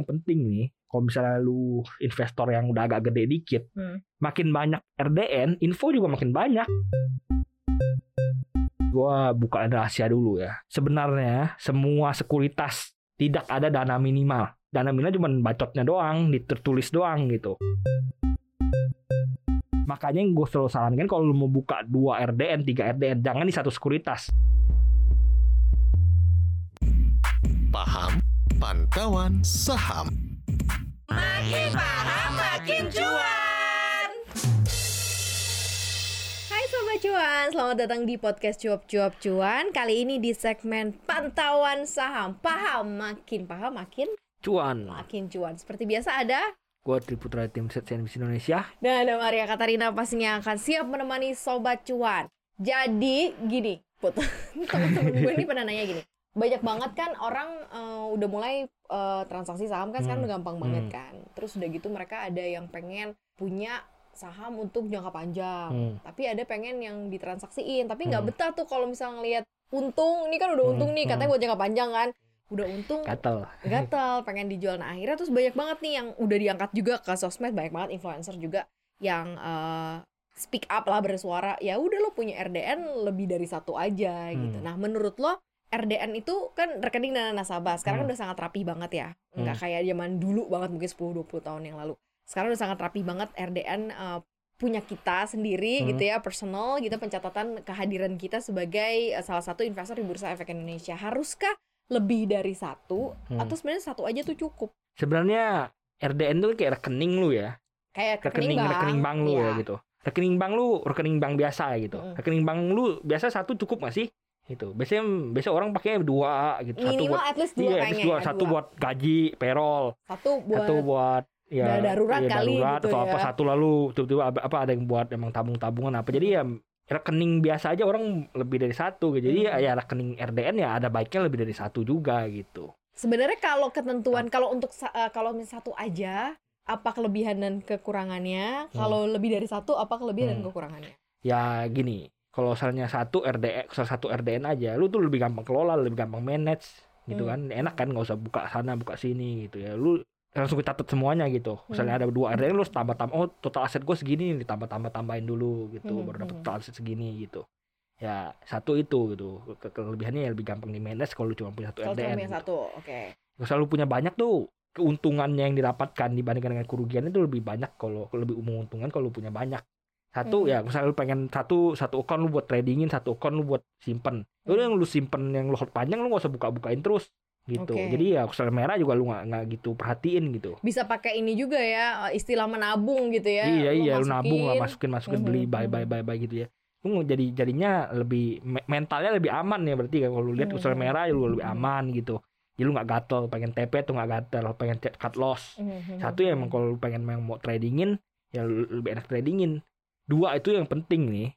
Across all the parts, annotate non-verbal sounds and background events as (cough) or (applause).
yang penting nih kalau misalnya lu investor yang udah agak gede dikit Hmm. makin banyak RDN info juga makin banyak. Gua buka rahasia dulu ya. Sebenarnya semua sekuritas tidak ada dana minimal. Dana minimal cuma bacotnya doang ditertulis doang gitu. Makanya yang gue selalu sarankan kalau lu mau buka 2 RDN 3 RDN jangan di satu sekuritas. Paham Pantauan Saham. Makin paham makin cuan. Hai Sobat Cuan, selamat datang di podcast Cuap-Cuap Cuan. Kali ini di segmen Pantauan Saham. Paham, makin paham, makin cuan. makin cuan. Seperti biasa ada gue Triputra tim set CNBC Indonesia. Dan ada Maria Katarina pastinya akan siap menemani Sobat Cuan. Jadi gini, Put (laughs) Temen-temen gue ini pernah nanya gini banyak banget kan orang eh, udah mulai eh, transaksi saham kan sekarang Hmm. udah gampang banget Hmm. kan. Terus udah gitu mereka ada yang pengen punya saham untuk jangka panjang, Hmm. tapi ada pengen yang ditransaksiin, tapi nggak Hmm. betah tuh kalau misalnya ngelihat untung, ini kan udah Hmm, untung nih katanya hmm. buat jangka panjang kan, udah untung gatel gatal pengen dijual nah akhirnya terus banyak banget nih yang udah diangkat juga ke sosmed banyak banget influencer juga yang eh, speak up lah bersuara ya udah lo punya RDN lebih dari satu aja gitu Hmm. nah menurut lo RDN itu kan rekening dana nasabah. Sekarang kan Hmm. udah sangat rapi banget ya. Nggak kayak zaman dulu banget mungkin 10-20 tahun yang lalu. Sekarang udah sangat rapi banget RDN eh, punya kita sendiri Hmm. gitu ya personal gitu pencatatan kehadiran kita sebagai eh, salah satu investor di Bursa Efek Indonesia. Haruskah lebih dari satu? Hmm. atau sebenarnya satu aja tuh cukup? Sebenarnya RDN tuh kayak rekening lu ya. Kayak rekening rekening bank lu ya Iya. gitu. Rekening bank lu rekening bank biasa gitu. Mm. rekening bank lu biasa satu cukup gak sih gitu. Biasanya biasa orang pakai dua gitu. Satu minimal buat at least dua iya kayaknya dua. ya, satu dua. buat gaji payroll. Satu buat satu buat ya darurat iya, kali darurat gitu atau apa ya. satu lalu. Tiba-tiba apa, apa ada yang buat emang tabung-tabungan apa. Jadi ya rekening biasa aja orang lebih dari satu gitu. jadi Hmm. ya rekening RDN ya ada baiknya lebih dari satu juga gitu. Sebenarnya kalau ketentuan kalau untuk eh, kalau satu aja apa kelebihan dan kekurangannya? Kalau lebih dari satu apa kelebihan dan Hmm. kekurangannya? Ya gini kalau misalnya satu RDN salah satu RDN aja lu tuh lebih gampang kelola lebih gampang manage gitu Hmm. kan. Enak kan nggak usah buka sana buka sini gitu ya. Lu langsung catat semuanya gitu. Misalnya ada dua RDN lu tambah tambah oh total aset gue segini ditambah tambah tambahin dulu gitu. Hmm, baru dapat hmm. total aset segini gitu. Ya satu itu gitu. Ke- kelebihannya ya lebih gampang di manage kalau lu cuma punya satu kalau cuma RDN punya gitu. satu oke. Kalau selalu punya banyak tuh. Keuntungannya yang didapatkan dibandingkan dengan kerugiannya itu lebih banyak kalau lebih menguntungkan kalau lu punya banyak satu Hmm. ya misalnya lu pengen satu satu account lu buat tradingin satu account lu buat simpen Hmm. udah yang lu simpen yang lu hold panjang lu gak usah buka-bukain terus gitu Oke. jadi ya kusel merah juga lu nggak nggak gitu perhatiin gitu bisa pakai ini juga ya istilah menabung gitu ya iya iya lu masukin. nabung lah masukin masukin beli Mhm, buy buy mhm. buy buy gitu ya lu jadi jadinya lebih me- mentalnya lebih aman ya berarti kalau lu lihat kusel merah ya lu lebih aman gitu jadi lu nggak gatel pengen TP tuh nggak gatel pengen cut loss Mhm, satu ya emang kalau lu pengen mau tradingin ya lu- lebih enak tradingin dua itu yang penting nih.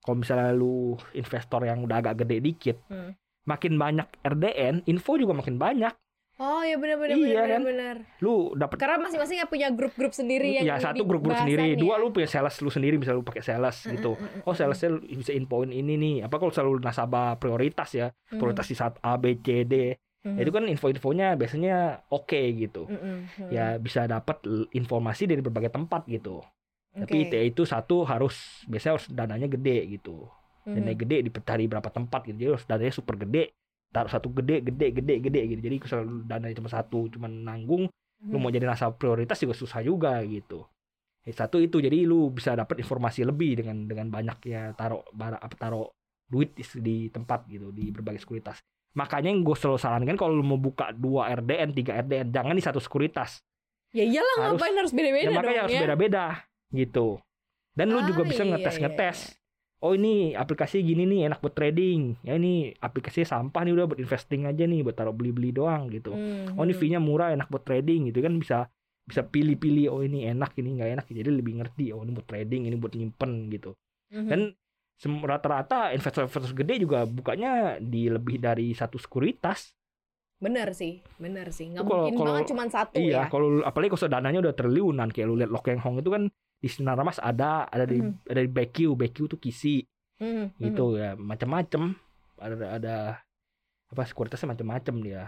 Kalau misalnya lu investor yang udah agak gede dikit Hmm. makin banyak RDN info juga makin banyak. Oh ya benar benar Iya, benar kan? benar. Lu dapat karena masing-masing punya grup-grup sendiri yang ya satu grup-grup sendiri. ya. dua lu punya sales lu sendiri misalnya lu pakai sales Mm, gitu. mm, mm, oh mm, salesnya lu bisa infoin ini nih. Apa kalau selalu nasabah prioritas ya? Mm, prioritas di saat A B C D. Mm, Ya, itu kan info-infonya biasanya oke gitu. Mm, mm, mm. ya bisa dapat informasi dari berbagai tempat gitu Oke. Tapi ITE itu satu harus biasanya harus dananya gede gitu. Mhm. Dananya gede dicari berapa tempat gitu. Jadi harus dananya super gede. Taruh satu gede, gede, gede, gede gitu. Jadi kalau dananya cuma satu, cuma nanggung, lu Mhm. mau jadi nasabah prioritas juga susah juga gitu. Ya, satu itu jadi lu bisa dapat informasi lebih dengan dengan banyaknya taruh barang apa taruh duit di, di tempat gitu di berbagai sekuritas. Makanya yang gue selalu sarankan kalau lu mau buka 2 RDN, 3 RDN, jangan di satu sekuritas. Ya iyalah Harus- ngapain harus beda-beda ya dong makanya harus ya. beda-beda gitu. Dan lu Ah, juga bisa iya, ngetes iya, ngetes. oh ini aplikasi gini nih enak buat trading. Ya ini aplikasinya sampah nih udah buat investing aja nih buat taruh beli-beli doang gitu. Mhm. oh ini fee-nya murah enak buat trading gitu kan. Bisa bisa pilih-pilih oh ini enak ini nggak enak. Jadi lebih ngerti oh ini buat trading ini buat nyimpen gitu. Mhm. dan rata-rata investor-investor gede juga bukanya di lebih dari satu sekuritas. Bener sih bener sih. Nggak Kalau- mungkin kalau- banget cuma satu iya ya. kalau lu- apalagi kalau dananya udah triliunan kayak lu lihat Lokeng Hong itu kan di Sinar Mas ada ada di Mhm. ada di BQ BQ tuh kisi Mhm, gitu ya macam-macam ada ada apa sekuritasnya macam-macam dia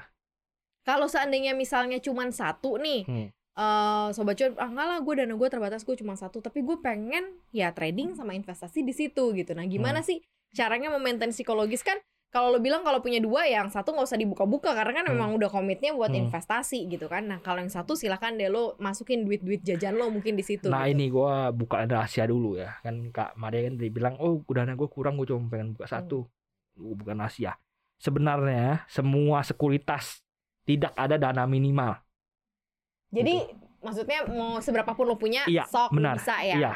Kalau seandainya misalnya cuman satu nih, Hmm. eh sobat cuan, ah enggak lah gue dana gue terbatas gue cuma satu, tapi gue pengen ya trading sama investasi di situ gitu. Nah gimana Hmm. sih caranya memaintain psikologis kan? Kalau lo bilang kalau punya dua yang satu nggak usah dibuka-buka karena kan Hmm. memang udah komitnya buat Hmm. investasi gitu kan. Nah kalau yang satu silakan deh lo masukin duit-duit jajan lo mungkin di situ. Nah gitu. ini gua buka rahasia dulu ya kan Kak Maria kan dia bilang oh dana gue kurang gue cuma pengen buka satu Gua bukan rahasia sebenarnya semua sekuritas tidak ada dana minimal Jadi maksudnya mau seberapa pun lo punya, Iya, sok benar. bisa ya. iya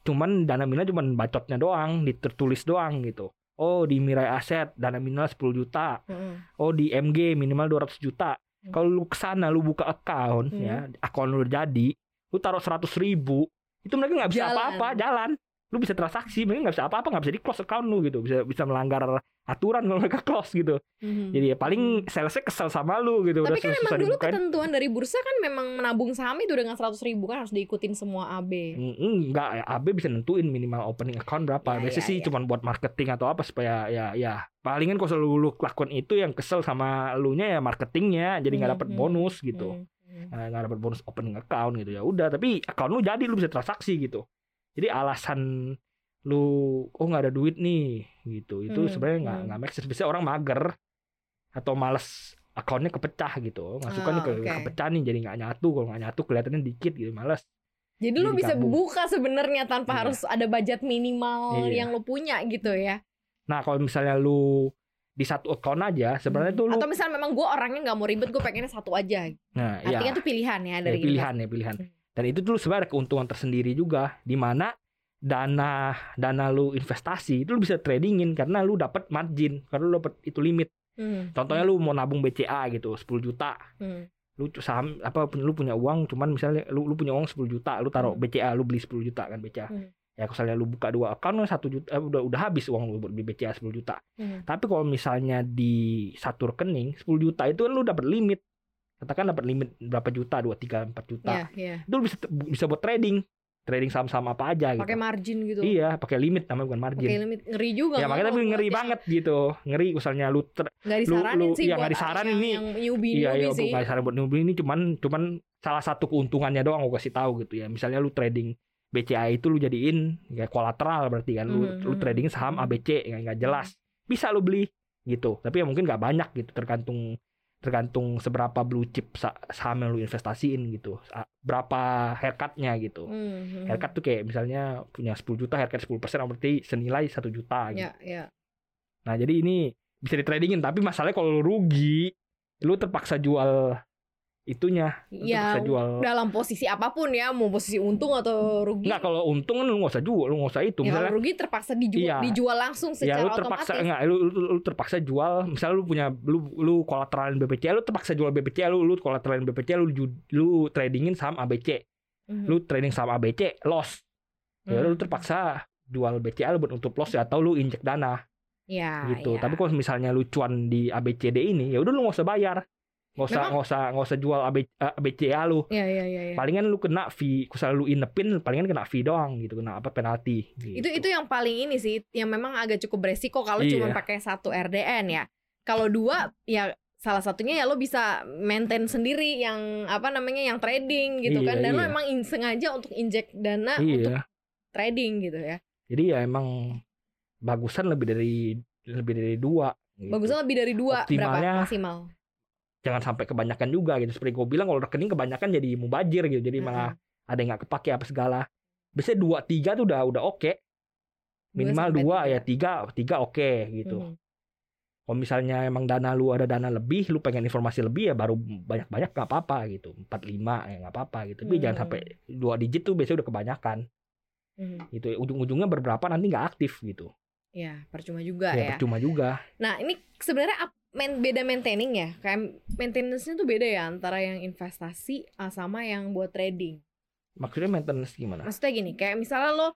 cuman dana minimal cuman bacotnya doang ditertulis doang gitu oh di Mirai Aset dana minimal 10 juta Mm-mm. oh di MG minimal 200 juta Hmm. kalau lu ke sana lu buka account Hmm. ya account lu jadi lu taruh 100 ribu itu mereka nggak bisa Jalan. apa-apa jalan lu bisa transaksi mereka nggak bisa apa-apa nggak bisa di close account lu gitu bisa bisa melanggar aturan kalau mereka close gitu Mhm. jadi ya paling salesnya kesel sama lu gitu Tapi udah kan susah emang dulu dibukain. ketentuan dari bursa kan memang menabung saham itu dengan 100 ribu kan harus diikutin semua AB. Mm, Enggak, ya, AB bisa nentuin minimal opening account berapa. Ya, Biasanya ya, sih ya. cuma buat marketing atau apa supaya ya ya palingan kalau selalu lu lakukan itu yang kesel sama lu nya ya marketingnya jadi nggak Hmm, dapat hmm, bonus gitu. Hmm, hmm. Nggak dapat bonus opening account gitu ya udah tapi account lu jadi lu bisa transaksi gitu. Jadi alasan lu oh nggak ada duit nih gitu itu Hmm, sebenarnya nggak hmm. nggak make sense. Biasanya orang mager atau males akunnya kepecah gitu masukannya Ah, ke oke. kepecah nih jadi nggak nyatu kalau nggak nyatu kelihatannya dikit gitu males Jadi lu Jadi bisa gabung. buka sebenarnya tanpa Iya. harus ada budget minimal Iya. yang lu punya gitu ya. Nah kalau misalnya lu di satu account aja sebenarnya tuh lu Atau misalnya memang gue orangnya nggak mau ribet, gue pengennya satu aja. nah Artinya ya, tuh pilihan ya ya, dari pilihan ya pilihan. Hmm. Dan itu tuh sebenarnya ada keuntungan tersendiri juga di mana dana dana lu investasi itu lu bisa tradingin karena lu dapat margin karena lu dapat itu limit. Hmm. Contohnya lu mau nabung BCA gitu 10 juta. Hmm. Lu saham apa lu punya uang cuman misalnya lu lu punya uang 10 juta, lu taruh Hmm. BCA, lu beli 10 juta kan BCA. Hmm. Ya kalau misalnya lu buka dua account satu juta eh, udah udah habis uang lu buat beli BCA 10 juta. Hmm. Tapi kalau misalnya di satu rekening 10 juta itu kan lu dapat limit. Katakan dapat limit berapa juta, 2 3 4 juta. Iya, iya. Itu lu bisa bisa buat trading. Trading saham-saham apa aja gitu. Pakai margin gitu. Iya, pakai limit namanya bukan margin. Pakai limit ngeri juga. ya nggak makanya tapi ngeri yang- banget gitu. Ngeri misalnya lu ter- Nggak Lu- disaranin lu- sih iya, buat nggak disaranin yang, nih. yang newbie iya newbie iya sih. bukan saran buat newbie ini cuman cuman salah satu keuntungannya doang gue kasih tahu gitu ya. Misalnya lu trading BCA itu lu jadiin ya kolateral berarti kan lu Mhm, lu mhm, trading saham mhm. ABC yang nggak jelas. Bisa lu beli gitu. Tapi ya mungkin nggak banyak gitu tergantung tergantung seberapa blue chip sa- saham yang lu investasiin gitu. Berapa haircutnya gitu. Hmm, hmm. Haircut tuh kayak misalnya punya 10 juta haircut 10% berarti senilai 1 juta gitu. Ya, ya. Nah, jadi ini bisa ditradingin tapi masalahnya kalau lu rugi, lu terpaksa jual itunya, Ya, terpaksa jual. dalam posisi apa pun ya, mau posisi untung atau rugi. Enggak, kalau untung kan lu nggak usah jual, lu nggak usah itu. ya, Misalnya rugi terpaksa dijual, Iya. dijual langsung ya secara lu terpaksa otomatis. enggak, lu, lu, lu terpaksa jual, misalnya lu punya lu lu kolateralin BPCA, lu terpaksa jual BPCA, lu lu kolateralin BPCA, lu lu tradingin saham ABC. Mhm. Lu trading saham ABC loss. Ya Mhm. lu terpaksa jual BCA lu buat untuk loss ya atau lu injek dana. ya, gitu. ya. Tapi kalau misalnya lu cuan di ABCD ini, ya udah lu nggak usah bayar. Nggak usah nggak usah nggak usah jual AB, ABCA lu. ya, ya, ya, ya. Palingan lu kena fee, kalau lu inepin palingan kena fee doang gitu, kena apa penalti. Gitu. Itu itu yang paling ini sih, yang memang agak cukup beresiko kalau Iya. cuma pakai satu RDN ya. Kalau dua ya salah satunya ya lo bisa maintain sendiri yang apa namanya yang trading gitu Iya, kan dan lo iya. emang in- sengaja untuk injek dana Iya. untuk trading gitu ya. Jadi ya emang bagusan lebih dari lebih dari dua. gitu. Bagusnya lebih dari dua Optimalnya- berapa maksimal. Jangan sampai kebanyakan juga gitu. Seperti gue bilang kalau rekening kebanyakan jadi mubajir gitu. Jadi malah ada yang nggak kepake apa segala. Biasanya dua tiga tuh udah udah oke. Minimal sampai dua ya tiga tiga oke gitu. Mhm. Kalau misalnya emang dana lu ada dana lebih, lu pengen informasi lebih ya baru banyak-banyak nggak apa-apa gitu. 45 ya nggak apa-apa gitu. Tapi Hmm. jangan sampai dua digit tuh biasanya udah kebanyakan Mhm. gitu. Ujung-ujungnya berberapa nanti nggak aktif gitu. Ya, percuma juga Ya, ya. percuma juga. Nah, ini sebenarnya main, beda maintaining ya. Kayak maintenance-nya tuh beda ya antara yang investasi ah, sama yang buat trading. Maksudnya maintenance gimana? Maksudnya gini, kayak misalnya lo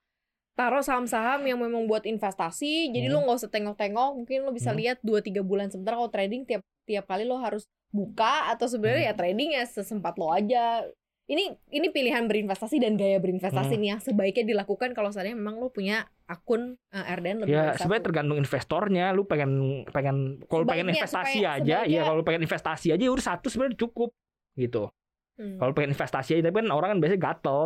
taruh saham-saham yang memang buat investasi, jadi Hmm. lo nggak usah tengok-tengok, mungkin lo bisa Hmm. lihat 2-3 bulan sementara kalau trading tiap tiap kali lo harus buka atau sebenarnya Hmm. ya trading ya sesempat lo aja. Ini ini pilihan berinvestasi dan gaya berinvestasi Hmm. nih yang sebaiknya dilakukan kalau seandainya memang lo punya akun eh, RDN lebih Ya sebenarnya tergantung investornya. Lu pengen pengen kalau pengen investasi supaya- aja, sebaiknya- ya kalau pengen investasi aja ya udah satu sebenarnya cukup gitu. Hmm. Kalau pengen investasi aja tapi kan orang kan biasanya gatel.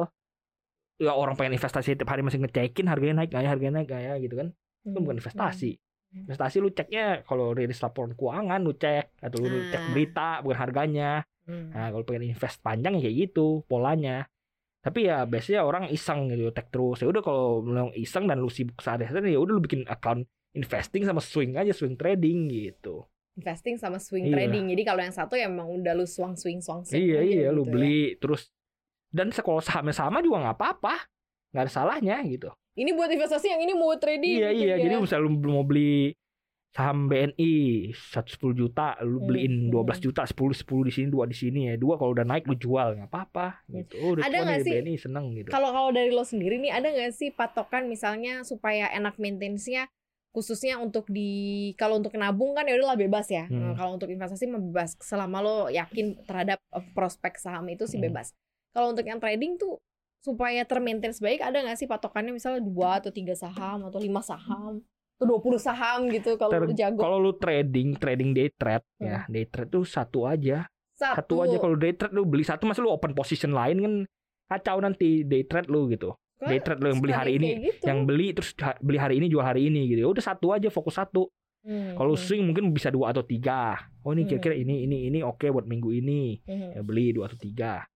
Ya orang pengen investasi tiap hari masih ngecekin harganya naik nggak ya, harganya naik nggak ya gitu kan. Itu Hmm. bukan investasi. Hmm. Investasi lu ceknya kalau rilis laporan keuangan lu cek atau lu cek Ah. berita bukan harganya. Hmm. Nah, kalau pengen invest panjang ya kayak gitu polanya. Tapi ya biasanya orang iseng gitu, tek terus. Ya udah kalau lu iseng dan lu sibuk sehari-hari ya udah lu bikin account investing sama swing aja, swing trading gitu. investing sama swing Iya. trading. Jadi kalau yang satu ya emang udah lu swang swing swang swing iya iya, lu gitu ya. beli terus dan kalau sahamnya sama juga nggak apa-apa, nggak ada salahnya gitu. Ini buat investasi yang ini mau trading. iya gitu iya, ya. jadi misalnya lu mau beli saham BNI 110 juta, lu Hmm, beliin hmm. 12 juta, 10 10 di sini, dua di sini ya. Dua kalau udah naik lu jual nggak apa-apa gitu. Oh, udah Ada nggak sih- BNI seneng gitu. Kalau kalau dari lo sendiri nih ada nggak sih patokan misalnya supaya enak maintenance-nya khususnya untuk di kalau untuk nabung kan ya udahlah bebas ya. Hmm. Nah, kalau untuk investasi mah bebas selama lo yakin terhadap eh, prospek saham itu sih Hmm. bebas. Kalau untuk yang trading tuh supaya termaintain baik ada nggak sih patokannya misalnya dua atau tiga saham atau lima saham atau 20 saham gitu kalau lo jago kalau lu trading, trading day trade Hmm. ya, day trade tuh satu aja. satu, Satu aja kalau day trade lu beli satu masa lu open position lain kan kacau nanti day trade lu gitu. Kan Day trade lu yang beli hari ini, gitu. yang beli terus beli hari ini jual hari ini gitu. Ya udah satu aja fokus satu. Hmm, Kalau hmm, swing mungkin bisa dua atau tiga. Oh ini Hmm. kira-kira ini ini ini oke buat minggu ini. hmm. Ya beli dua atau tiga.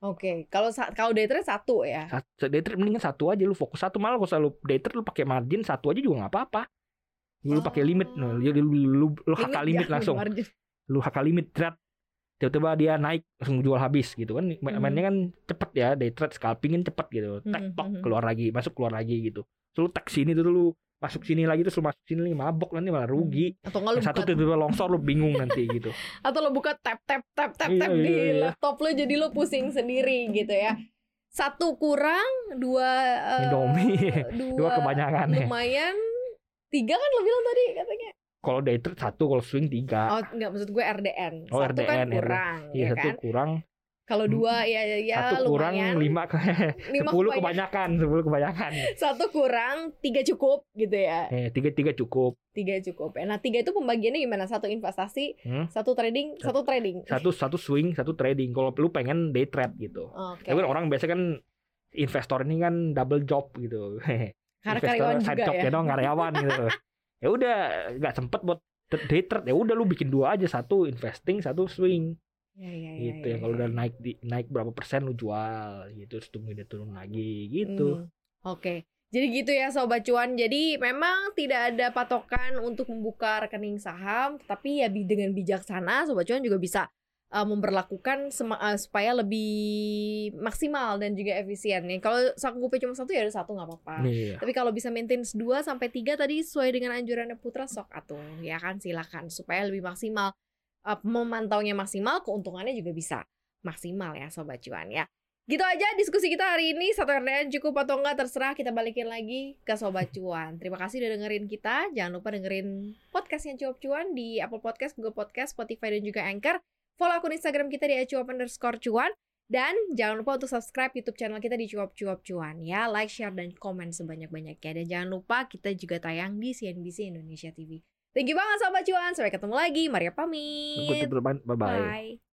Oke, kalau sa- kalau day trade satu ya. Satu, day trade mendingan satu aja lu fokus satu malah kalau selalu day trade lu pakai margin satu aja juga nggak apa-apa. Lu pakai limit, Oh. nah, lu, lu, lu HK limit jangan langsung. margin. lu HK limit trade tiba-tiba dia naik langsung jual habis gitu kan Hmm. mainnya kan cepet ya day trade scalping kan cepet gitu Hmm, tek tok hmm, hmm. keluar lagi masuk keluar lagi gitu terus lu tek sini tuh lu masuk sini lagi terus lu masuk sini lagi mabok nanti malah rugi. Atau nggak lu satu tiba-tiba longsor lu bingung nanti gitu. (laughs) Atau lo buka tap tap tap tap Iya, tap iya, di iya. laptop lo jadi lo pusing sendiri gitu ya. Satu kurang dua eh, Indomie. (laughs) dua, dua kebanyakan ya. lumayan. Tiga kan lo bilang tadi katanya. Kalau day trade satu kalau swing tiga. Oh nggak maksud gue RDN Oh, satu kan RDN, kurang iya ya satu kan? kurang kalau dua ya ya, ya satu kurang lumayan. lima ke Lima (laughs) sepuluh kebanyakan. sepuluh kebanyakan. Satu kurang tiga cukup gitu ya. Eh tiga tiga cukup. Tiga cukup. Nah tiga itu pembagiannya gimana? Satu investasi Hmm. satu trading satu trading. satu satu swing satu trading. Kalau lu pengen day trade gitu. Oke. Tapi kan orang biasa kan investor ini kan double job gitu. (laughs) karena investor karyawan side juga job ya. dong karyawan gitu. ya udah nggak sempet buat day trade. Ya udah lu bikin dua aja. Satu investing satu swing Ya, ya, gitu ya, ya kalau ya. udah naik di, naik berapa persen lu jual gitu terus tunggu dia turun lagi gitu Hmm, Oke. Jadi gitu ya sobat cuan. Jadi memang tidak ada patokan untuk membuka rekening saham, tapi ya dengan bijaksana sobat cuan juga bisa uh, memperlakukan uh, supaya lebih maksimal dan juga efisien nih. Kalau sanggupnya cuma satu ya ada satu nggak apa-apa. Iya. Tapi kalau bisa maintain 2 sampai 3 tadi sesuai dengan anjurannya Putra sok atuh ya kan silakan supaya lebih maksimal uh, memantaunya maksimal, keuntungannya juga bisa maksimal ya sobat cuan ya. Gitu aja diskusi kita hari ini satu RDN cukup atau enggak terserah kita balikin lagi ke sobat cuan. Terima kasih udah dengerin kita. Jangan lupa dengerin podcastnya Cuap Cuan di Apple Podcast, Google Podcast, Spotify dan juga Anchor. Follow akun Instagram kita di @cuap underscore cuan. Dan jangan lupa untuk subscribe YouTube channel kita di Cuap Cuap Cuan ya. Like, share, dan komen sebanyak-banyaknya. Dan jangan lupa kita juga tayang di CNBC Indonesia TV. Thank you banget Sobat Cuan. Sampai ketemu lagi. Maria pamit. Bye bye. Bye.